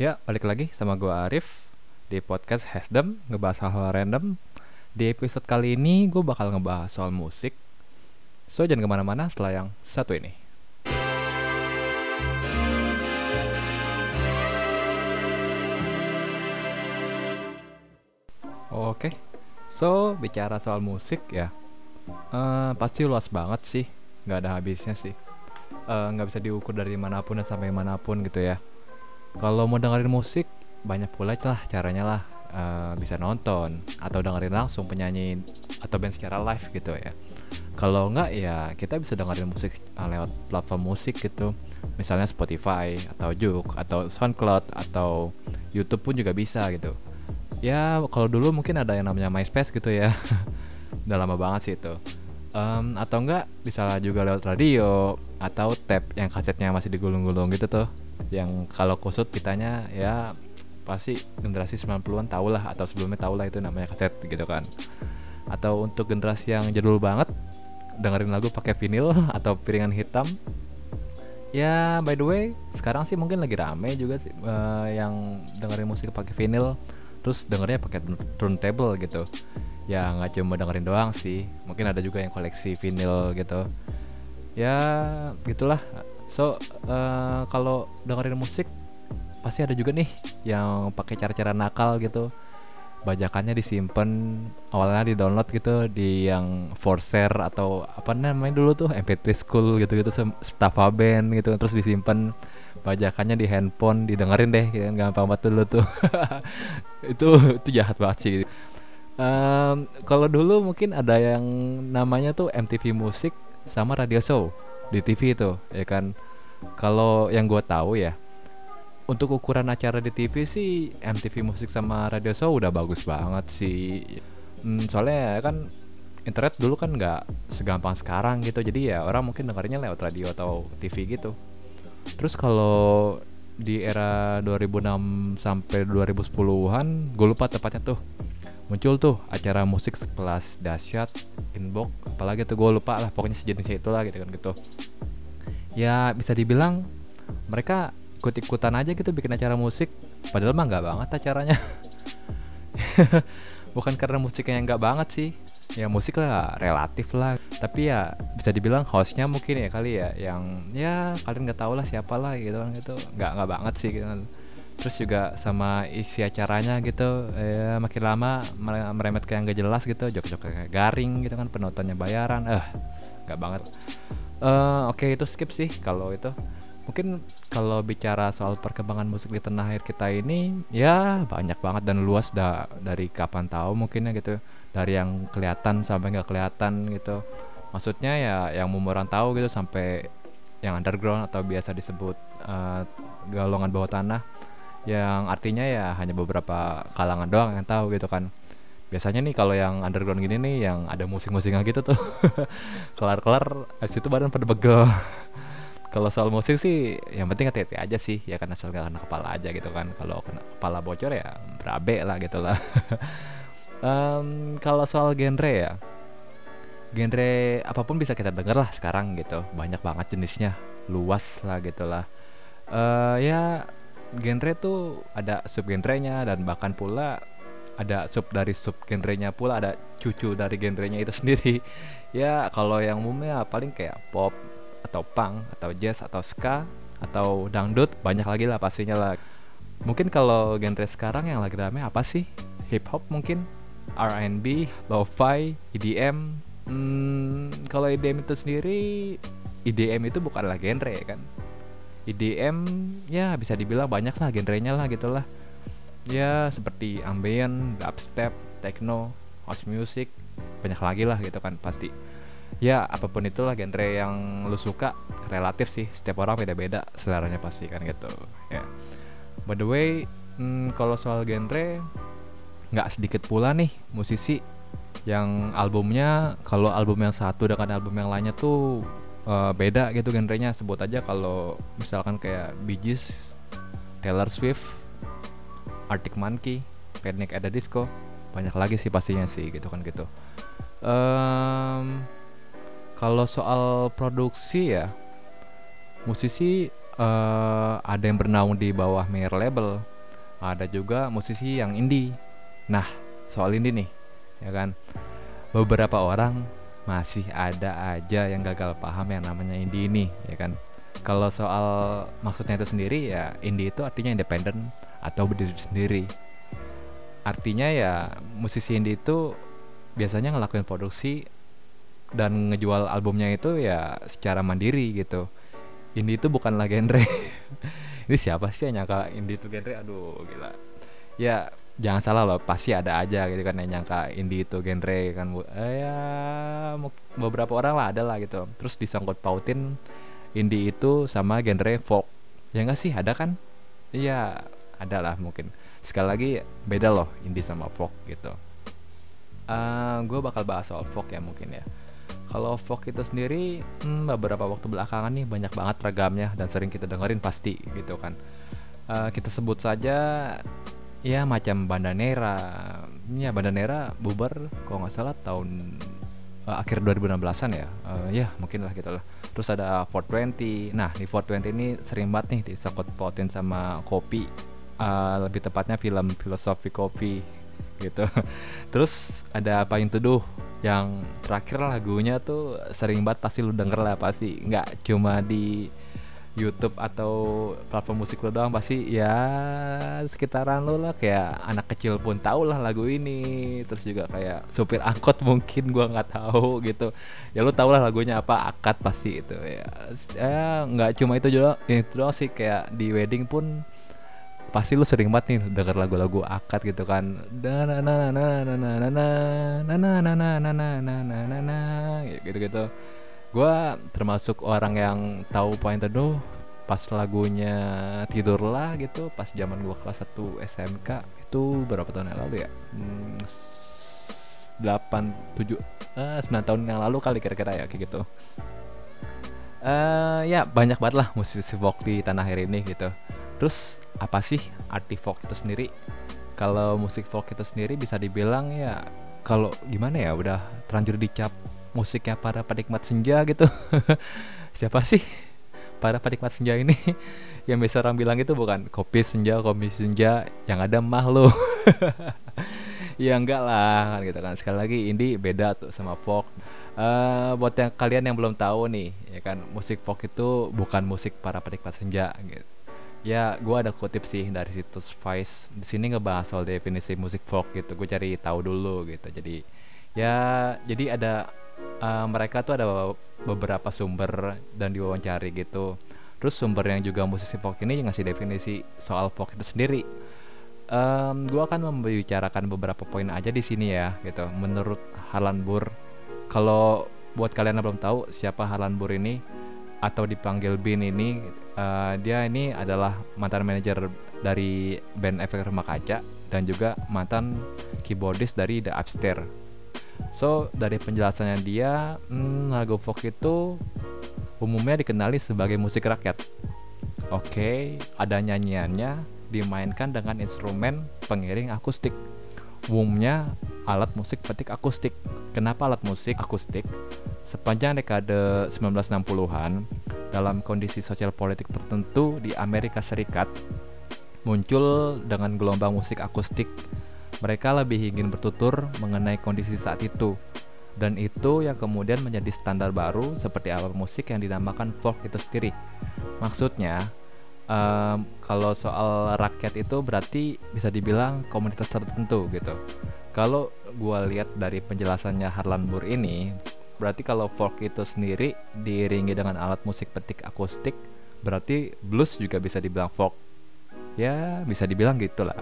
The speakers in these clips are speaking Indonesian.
Ya, balik lagi sama gue Arif di podcast Hasdem ngebahas hal-hal random. Di episode kali ini gue bakal ngebahas soal musik. So jangan ke mana-mana setelah yang satu ini. Oke, so bicara soal musik ya, eh, pasti luas banget sih, nggak ada habisnya sih. Eh, nggak bisa diukur dari mana pun dan sampai mana pun gitu ya. Kalau mau dengerin musik banyak pula lah caranya lah Eh, bisa nonton atau dengerin langsung penyanyi atau band secara live gitu ya. Kalau nggak ya kita bisa dengerin musik eh, lewat platform musik gitu, misalnya Spotify atau Juk atau SoundCloud atau YouTube pun juga bisa gitu. Ya kalau dulu mungkin ada yang namanya MySpace gitu ya, udah lama banget sih itu. Em, atau enggak bisa juga lewat radio atau tape yang kasetnya masih digulung-gulung gitu tuh yang kalau kusut kitanya ya pasti generasi 90-an tau lah atau sebelumnya tau lah itu namanya kaset gitu kan. Atau untuk generasi yang jadul banget dengerin lagu pakai vinil atau piringan hitam. Ya by the way sekarang sih mungkin lagi rame juga sih eh, yang dengerin musik pakai vinil terus dengernya pakai turntable gitu. Ya nggak cuma dengerin doang sih mungkin ada juga yang koleksi vinil gitu. Ya gitulah so eh, kalau dengerin musik pasti ada juga nih yang pakai cara-cara nakal gitu. Bajakannya disimpan awalnya di download gitu di yang Forcer atau apa namanya dulu tuh MP3 School gitu gitu Staffa Band gitu terus disimpan bajakannya di handphone didengerin deh gitu, gampang banget dulu tuh. Itu itu jahat banget sih. Em, kalau dulu mungkin ada yang namanya tuh MTV Musik sama Radio Show di TV itu ya kan kalau yang gue tahu ya untuk ukuran acara di TV sih MTV Musik sama Radio Show udah bagus banget sih. Hmm, soalnya kan internet dulu kan nggak segampang sekarang gitu. Jadi ya orang mungkin dengarnya lewat radio atau TV gitu. Terus kalau di era 2006 sampai 2010-an, gue lupa tepatnya tuh muncul tuh acara musik sekelas dahsyat inbox apalagi tuh gue lupa lah pokoknya sejenisnya itulah gitu kan gitu. Ya bisa dibilang mereka ikut-ikutan aja gitu bikin acara musik padahal mah nggak banget acaranya. Bukan karena musiknya yang nggak banget sih ya musik lah relatif lah. Tapi ya bisa dibilang hostnya mungkin ya kali ya yang ya kalian nggak tahu lah siapa lah gitu kan gitu. Nggak nggak banget sih gitu kan. Terus juga sama isi acaranya gitu ya makin lama mere- meremet kayak nggak jelas gitu jok-jok kayak garing gitu kan penontonnya bayaran eh nggak banget. Eh oke itu skip sih kalau itu. Mungkin kalau bicara soal perkembangan musik di tanah air kita ini ya banyak banget dan luas da dari kapan tahu mungkin ya gitu. Dari yang kelihatan sampai nggak kelihatan gitu. Maksudnya ya yang umuran tahu gitu sampai yang underground atau biasa disebut eh, golongan bawah tanah yang artinya ya hanya beberapa kalangan doang yang tahu gitu kan. Biasanya nih kalau yang underground gini nih yang ada musik-musiknya gitu tuh kelar-kelar itu badan pada begel. Kalau soal musik sih yang penting hati-hati aja sih ya kan asal gak kena kepala aja gitu kan. Kalau kena kepala bocor ya berabe lah gitu lah. Em, kalau soal genre ya genre apa pun bisa kita denger lah sekarang gitu. Banyak banget jenisnya luas lah gitu lah. Eh, ya genre tuh ada sub genrenya dan bahkan pula ada sub dari sub genrenya pula ada cucu dari genrenya itu sendiri. Ya kalau yang umumnya paling kayak pop atau punk atau jazz atau ska atau dangdut banyak lagi lah pastinya lah. Mungkin kalau genre sekarang yang lagi rame apa sih? Hip hop mungkin R&B lo-fi EDM hmm, kalau EDM itu sendiri EDM itu bukanlah genre ya kan EDM ya bisa dibilang banyak lah genrenya lah gitulah ya seperti ambient, dubstep, techno, house music banyak lagi lah gitu kan pasti. Ya apa pun itulah genre yang lu suka relatif sih setiap orang beda-beda seleranya pasti kan gitu ya. By the way hmm, kalau soal genre nggak sedikit pula nih musisi yang albumnya kalau album yang satu dengan album yang lainnya tuh eh, beda gitu genrenya. Sebut aja kalau misalkan kayak Bee Taylor Swift, Arctic Monkey, Panic at the Disco banyak lagi sih pastinya sih gitu kan gitu. Em, kalau soal produksi ya musisi eh, ada yang bernaung di bawah major label ada juga musisi yang indie. Nah soal indie nih ya kan? Beberapa orang masih ada aja yang gagal paham yang namanya indie ini ya kan? Kalau soal maksudnya itu sendiri ya indie itu artinya independen atau berdiri sendiri. Artinya ya musisi indie itu biasanya ngelakuin produksi dan ngejual albumnya itu ya secara mandiri gitu. Indie itu bukanlah genre. Ini siapa sih yang nyangka indie itu genre? Aduh gila. Ya jangan salah loh pasti ada aja gitu kan yang nyangka indie itu genre kan eh, ya beberapa orang lah ada lah gitu. Terus disangkut pautin indie itu sama genre folk. Ya enggak sih? Ada kan? Iya ada lah mungkin. Sekali lagi beda loh indie sama folk gitu. Uh, eh, gue bakal bahas soal folk ya mungkin ya. Kalau folk itu sendiri hmm, beberapa waktu belakangan nih banyak banget ragamnya dan sering kita dengerin pasti gitu kan. Uh, kita sebut saja ya macam Bandanera. Ya Bandanera bubar kalau nggak salah tahun uh, akhir 2016-an ya. Uh, ya mungkin lah gitu lah. Terus ada 420. Nah di 420 ini sering banget nih disangkut pautin sama kopi. Uh, lebih tepatnya film filosofi kopi gitu. Terus ada apa yang tuduh yang terakhir lagunya tuh sering banget pasti lu denger lah pasti nggak cuma di YouTube atau platform musik lu doang pasti ya sekitaran lu lah kayak anak kecil pun tau lah lagu ini terus juga kayak supir angkot mungkin gua nggak tahu gitu ya lu tau lah lagunya apa akad pasti itu ya ya nggak cuma itu juga itu doang sih kayak di wedding pun pasti lu sering banget nih denger lagu-lagu akad gitu kan na na na na na na na na na na na na na na na gitu gitu gue termasuk orang yang tahu poin teduh pas lagunya tidur lah gitu pas zaman gue kelas 1 SMK itu berapa tahun yang lalu ya? Delapan tujuh sembilan tahun yang lalu kali kira-kira ya kayak gitu. Uh, ya banyak banget lah musisi folk di tanah air ini gitu. Terus apa sih arti folk itu sendiri? Kalau musik folk itu sendiri bisa dibilang ya kalau gimana ya udah terlanjur dicap musiknya para penikmat senja gitu. Siapa sih para penikmat senja ini? yang bisa orang bilang itu bukan kopi senja, kopi senja, yang ada mah lo. ya enggak lah kan gitu kan. Sekali lagi ini beda tuh sama folk. Uh, buat yang kalian yang belum tahu nih, ya kan musik folk itu bukan musik para penikmat senja gitu ya gue ada kutip sih dari situs Vice di sini ngebahas soal definisi musik folk gitu gue cari tahu dulu gitu jadi ya jadi ada uh, mereka tuh ada beberapa sumber dan diwawancari gitu. Terus sumber yang juga musisi folk ini ngasih definisi soal folk itu sendiri. Um, gue akan membicarakan beberapa poin aja di sini ya gitu. Menurut Harlan Burr kalau buat kalian yang belum tahu siapa Harlan Burr ini atau dipanggil Bin ini uh, dia ini adalah mantan manajer dari band Efek Rumah Kaca dan juga mantan keyboardist dari The Upstairs. So dari penjelasannya dia, hmm, lagu folk itu umumnya dikenali sebagai musik rakyat. Oke, okay, ada nyanyiannya dimainkan dengan instrumen pengiring akustik. Umumnya alat musik petik akustik. Kenapa alat musik akustik? Sepanjang dekade 1960-an, dalam kondisi sosial politik tertentu di Amerika Serikat muncul dengan gelombang musik akustik. Mereka lebih ingin bertutur mengenai kondisi saat itu. Dan itu yang kemudian menjadi standar baru seperti alat musik yang dinamakan folk itu sendiri. Maksudnya, um, kalau soal rakyat itu berarti bisa dibilang komunitas tertentu gitu. Kalau gue lihat dari penjelasannya Harlan Burr ini, Berarti kalau folk itu sendiri diiringi dengan alat musik petik akustik, berarti blues juga bisa dibilang folk. Ya, bisa dibilang gitulah.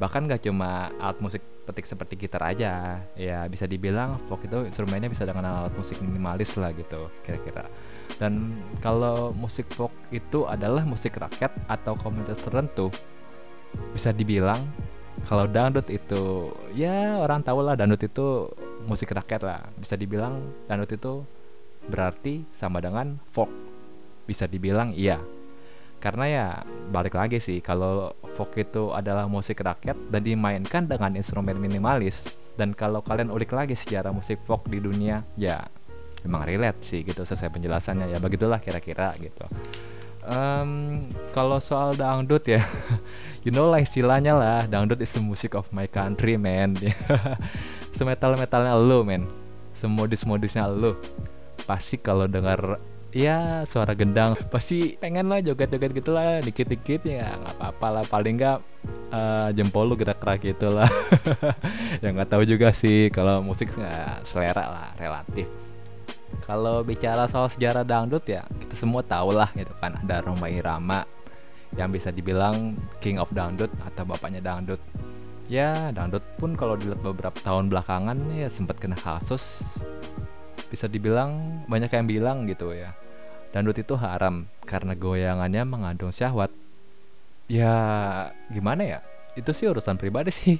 Bahkan gak cuma alat musik petik seperti gitar aja, ya bisa dibilang folk itu instrumennya bisa dengan alat musik minimalis lah gitu, kira-kira. Dan kalau musik folk itu adalah musik rakyat atau komunitas tertentu, bisa dibilang kalau dangdut itu ya orang tahu lah dangdut itu musik rakyat lah. Bisa dibilang dangdut itu berarti sama dengan folk. Bisa dibilang iya karena ya balik lagi sih kalau folk itu adalah musik rakyat dan dimainkan dengan instrumen minimalis dan kalau kalian ulik lagi sejarah musik folk di dunia ya emang relate sih gitu sesuai penjelasannya. Ya begitulah kira-kira gitu. Um, kalau soal dangdut ya you know lah istilahnya lah dangdut is the music of my country man. Semetal metalnya lo man semodis modisnya lo pasti kalau dengar ya suara gendang. Pasti pengen lah joget-joget gitu lah dikit-dikit ya nggak apa-apa lah. Paling nggak uh, jempol lu gerak-gerak gitu lah. Ya nggak tahu juga sih kalau musik ya, selera lah relatif. Kalau bicara soal sejarah dangdut ya kita semua tahu lah gitu kan ada Roma Irama yang bisa dibilang King of Dangdut atau bapaknya dangdut. Ya dangdut pun kalau dilihat beberapa tahun belakangan ya sempat kena kasus bisa dibilang banyak yang bilang gitu ya dangdut itu haram karena goyangannya mengandung syahwat. Ya gimana ya? Itu sih urusan pribadi sih.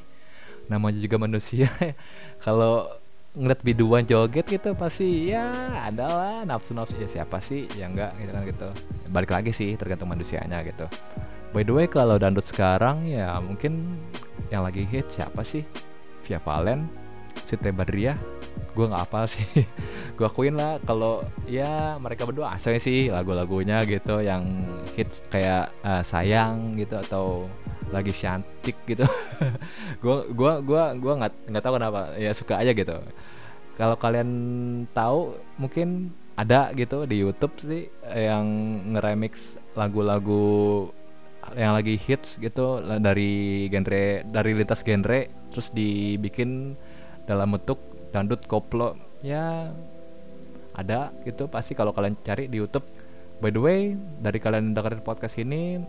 Namanya juga manusia. Kalau ngeliat biduan joget gitu pasti ya adalah nafsu nafsu ya siapa sih? Ya enggak gitu kan gitu. Balik lagi sih tergantung manusianya gitu. By the way kalau dangdut sekarang ya mungkin yang lagi hit siapa sih? Via Valen Siti Badriah gue nggak apa sih. Gue akuin lah kalau ya mereka berdua asal sih lagu-lagunya gitu yang hits kayak uh, sayang gitu atau lagi cantik gitu. Gue gua gua gua nggak nggak tahu kenapa ya suka aja gitu. Kalau kalian tahu mungkin ada gitu di YouTube sih yang ngeremix lagu-lagu yang lagi hits gitu dari genre dari lintas genre terus dibikin dalam bentuk dangdut koplo ya ada gitu. Pasti kalau kalian cari di YouTube. By the way dari kalian dengerin podcast ini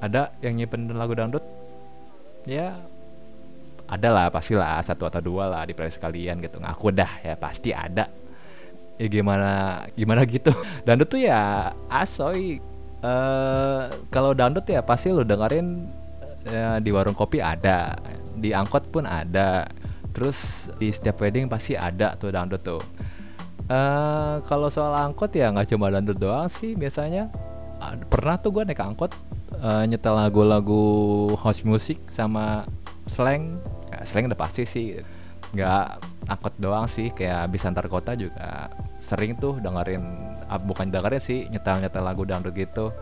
ada yang nyimpen lagu dangdut? Ya ada lah pastilah. Satu atau dua lah di playlist kalian gitu. Ngaku dah ya pasti ada. Ya gimana gimana gitu. Dangdut tuh ya asoy. Uh, kalau dangdut ya pasti lo dengerin uh, di warung kopi ada. Di angkot pun ada terus di setiap wedding pasti ada tuh dangdut tuh. Uh, kalau soal angkot ya nggak cuma dangdut doang sih biasanya uh, pernah tuh gue naik angkot uh, nyetel lagu-lagu house music sama slang. Ya, slang udah pasti sih. Nggak angkot doang sih kayak bis antar kota juga sering tuh dengerin uh, bukan dengerin sih nyetel nyetel lagu dangdut gitu.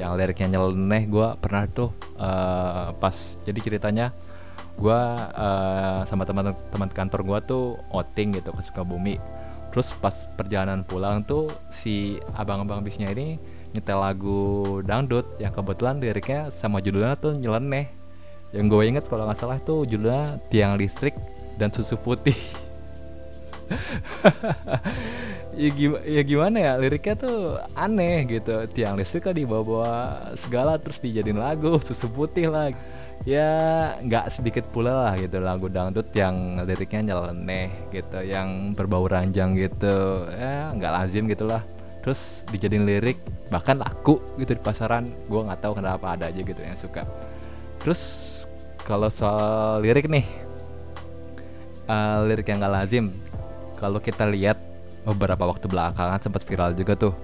Yang liriknya nyeleneh gue pernah tuh uh, pas jadi ceritanya gue uh, sama teman-teman kantor gue tuh outing gitu ke Sukabumi. Terus pas perjalanan pulang tuh si abang-abang bisnya ini nyetel lagu dangdut yang kebetulan liriknya sama judulnya tuh nyeleneh. Yang gue inget kalau nggak salah tuh judulnya tiang listrik dan susu putih ya, gimana, ya gimana ya liriknya tuh aneh gitu. Tiang listrik kan dibawa-bawa segala terus dijadiin lagu susu putih lah. Ya nggak sedikit pula lah gitu lagu dangdut yang liriknya nyeleneh gitu yang berbau ranjang gitu. Ya nggak lazim gitulah. Terus dijadiin lirik bahkan laku gitu di pasaran. Gue nggak tahu kenapa ada aja gitu yang suka. Terus kalau soal lirik nih uh, lirik yang nggak lazim kalau kita lihat beberapa waktu belakangan sempat viral juga tuh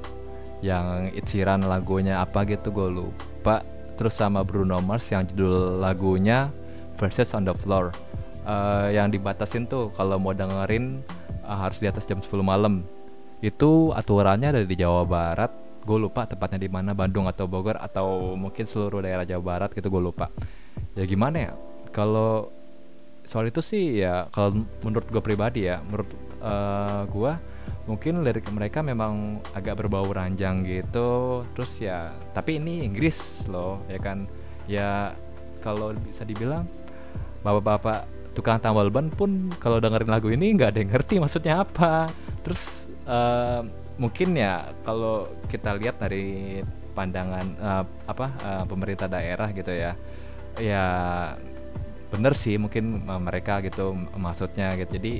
yang Itsiran lagunya apa gitu gue lupa. Terus sama Bruno Mars yang judul lagunya Verses on the Floor. Uh, yang dibatasin tuh kalau mau dengerin uh, harus di atas jam 10 malam. Itu aturannya ada di Jawa Barat. Gue lupa tepatnya di mana Bandung atau Bogor atau mungkin seluruh daerah Jawa Barat gitu gue lupa. Ya gimana ya kalau soal itu sih ya kalau menurut gue pribadi ya menurut uh, gue mungkin lirik mereka memang agak berbau ranjang gitu. Terus ya tapi ini Inggris loh ya kan? Ya kalau bisa dibilang bapak-bapak tukang tambal ban pun kalau dengerin lagu ini nggak ada yang ngerti maksudnya apa. Terus uh, mungkin ya kalau kita lihat dari pandangan uh, apa uh, pemerintah daerah gitu ya ya bener sih mungkin mereka gitu maksudnya gitu. Jadi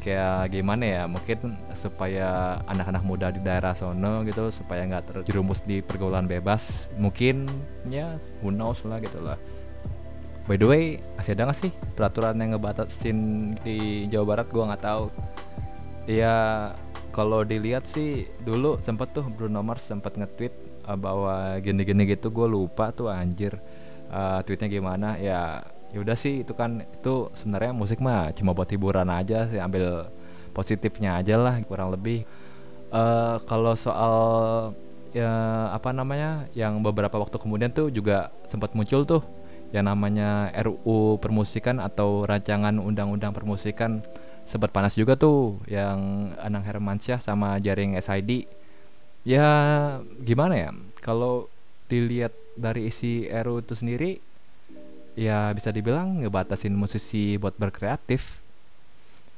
kayak gimana ya mungkin supaya anak-anak muda di daerah sono gitu supaya nggak terjerumus di pergaulan bebas mungkin ya who knows lah gitu lah. By the way masih ada nggak sih peraturan yang ngebatasin di Jawa Barat? Gua nggak tahu. Ya kalau dilihat sih dulu sempet tuh Bruno Mars sempet nge-tweet uh, bahwa gini-gini gitu gue lupa tuh anjir. Uh, tweetnya gimana? Ya ya udah sih itu kan itu sebenarnya musik mah cuma buat hiburan aja sih ambil positifnya aja lah kurang lebih. Uh, kalau soal ya apa namanya yang beberapa waktu kemudian tuh juga sempat muncul tuh yang namanya RUU permusikan atau rancangan undang-undang permusikan. Sempat panas juga tuh yang Anang Hermansyah sama jaring SID ya gimana ya? Kalau dilihat dari isi RUU itu sendiri ya bisa dibilang ngebatasin musisi buat berkreatif.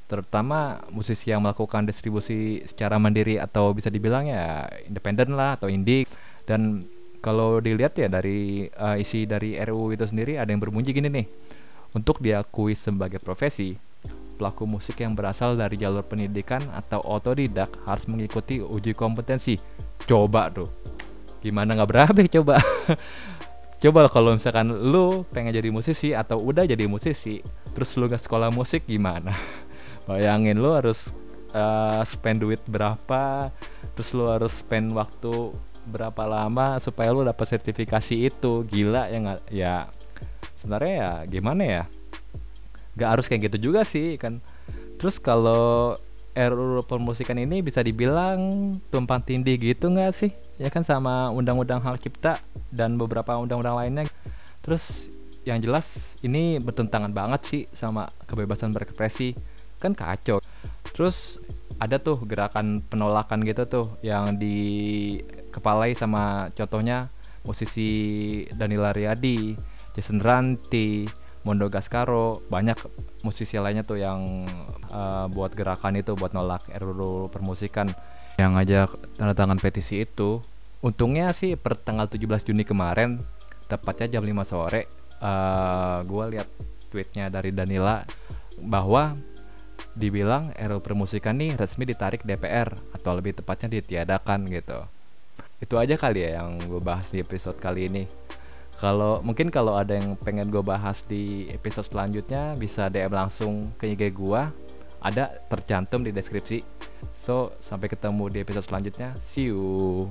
Terutama musisi yang melakukan distribusi secara mandiri atau bisa dibilang ya independen lah atau indie. Dan kalau dilihat ya dari uh, isi dari RUU itu sendiri ada yang berbunyi gini nih. Untuk diakui sebagai profesi pelaku musik yang berasal dari jalur pendidikan atau otodidak harus mengikuti uji kompetensi. Coba tuh. Gimana nggak berabe coba coba kalau misalkan lu pengen jadi musisi atau udah jadi musisi terus lu gak sekolah musik gimana? Bayangin lu harus uh, spend duit berapa terus lu harus spend waktu berapa lama supaya lu dapat sertifikasi itu. Gila ya nggak? Ya sebenarnya ya gimana ya? Gak harus kayak gitu juga sih kan? Terus kalau RUU permusikan ini bisa dibilang tumpang tindih gitu nggak sih? Ya kan sama undang-undang hak cipta dan beberapa undang-undang lainnya. Terus yang jelas ini bertentangan banget sih sama kebebasan berekspresi. Kan kacau. Terus ada tuh gerakan penolakan gitu tuh yang dikepalai sama contohnya musisi Danila Riyadi, Jason Ranti, Mondo Gascaro, banyak musisi lainnya tuh yang uh, buat gerakan itu buat nolak RUU permusikan yang ngajak tanda tangan petisi itu. Untungnya sih per tanggal 17 Juni kemarin tepatnya jam 5 sore uh, eh, gue lihat tweetnya dari Danila bahwa dibilang RUU permusikan nih resmi ditarik DPR atau lebih tepatnya ditiadakan gitu. Itu aja kali ya yang gue bahas di episode kali ini. Kalau mungkin kalau ada yang pengen gue bahas di episode selanjutnya bisa DM langsung ke IG gue. Ada tercantum di deskripsi. So, sampai ketemu di episode selanjutnya. See you.